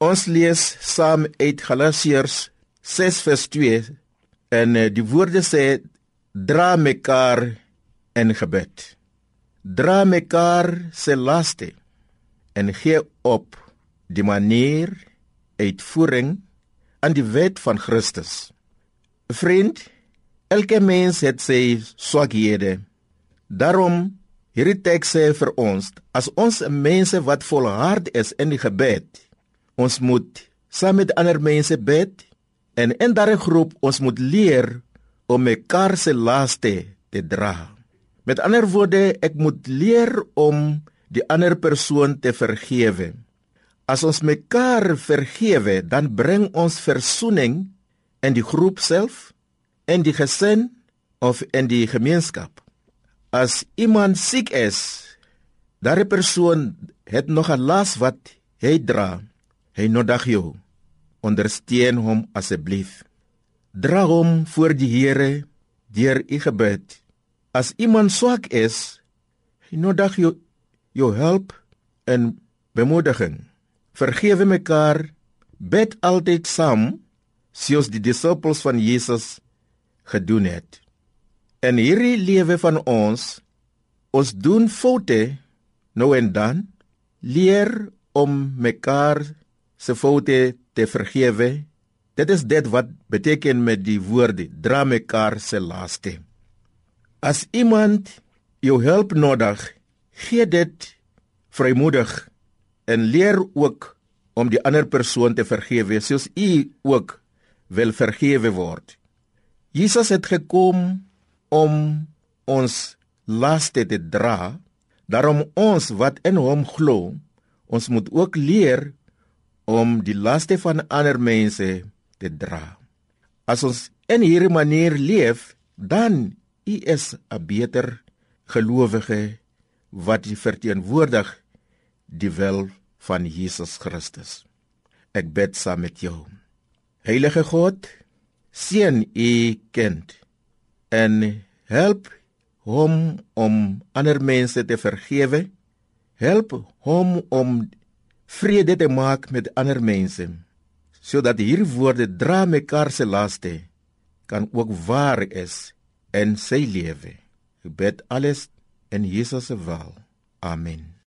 Ons lees saam uit Galasiërs 6 vers 2 en eh, die woorde sê dra mekaar in gebed. Dra mekaar se laste en gee op die manier uitvoering aan die wet van Christus. Vriend, elke mens het sy swakhede. Daarom hierdie teks sê vir ons as ons mense wat volhard is in die gebed, ons moet saam met ander mense bid en in daardie groep ons moet leer om mekaar se laste te dra. Met ander woorde, ek moet leer om die ander persoon te vergewe. As ons mekaar vergewe, dan bring ons versoening in die groep self, in die gesin of in die gemeenskap. As iemand siek is, daardie persoon het nog 'n las wat hy dra. Hy nodig jou. Ondersteun hom asseblief. Dra hom voor die Here deur u gebed. As iemand swak is, hy nodig jou jou hulp en bemoediging. Vergewe mekaar, bid altyd saam, soos die disippels van Jesus gedoen het. In hierdie lewe van ons, ons doen foute nou en dan, leer om mekaar se foute te vergewe. Dit is dit wat beteken met die woorde dra mekaar se laste. As iemand jou hulp nodig gee dit vrymoedig en leer ook om die ander persoon te vergewe soos u ook wil vergewe word. Jesus het gekom om ons laste te dra, daarom ons wat in hom glo, ons moet ook leer om die laste van ander mense te dra. As ons in hierdie manier leef, dan u is 'n beter gelowige wat verteenwoordig die wil van Jesus Christus. Ek bid saam met jou. Heilige God, seën u kind en help hom om ander mense te vergewe. Help hom om vrede te maak met ander mense sodat hierdie woorde dra mekaar se laste kan ook waar is in sy lewe. Ek bid alles in Jesus se wil. Amen.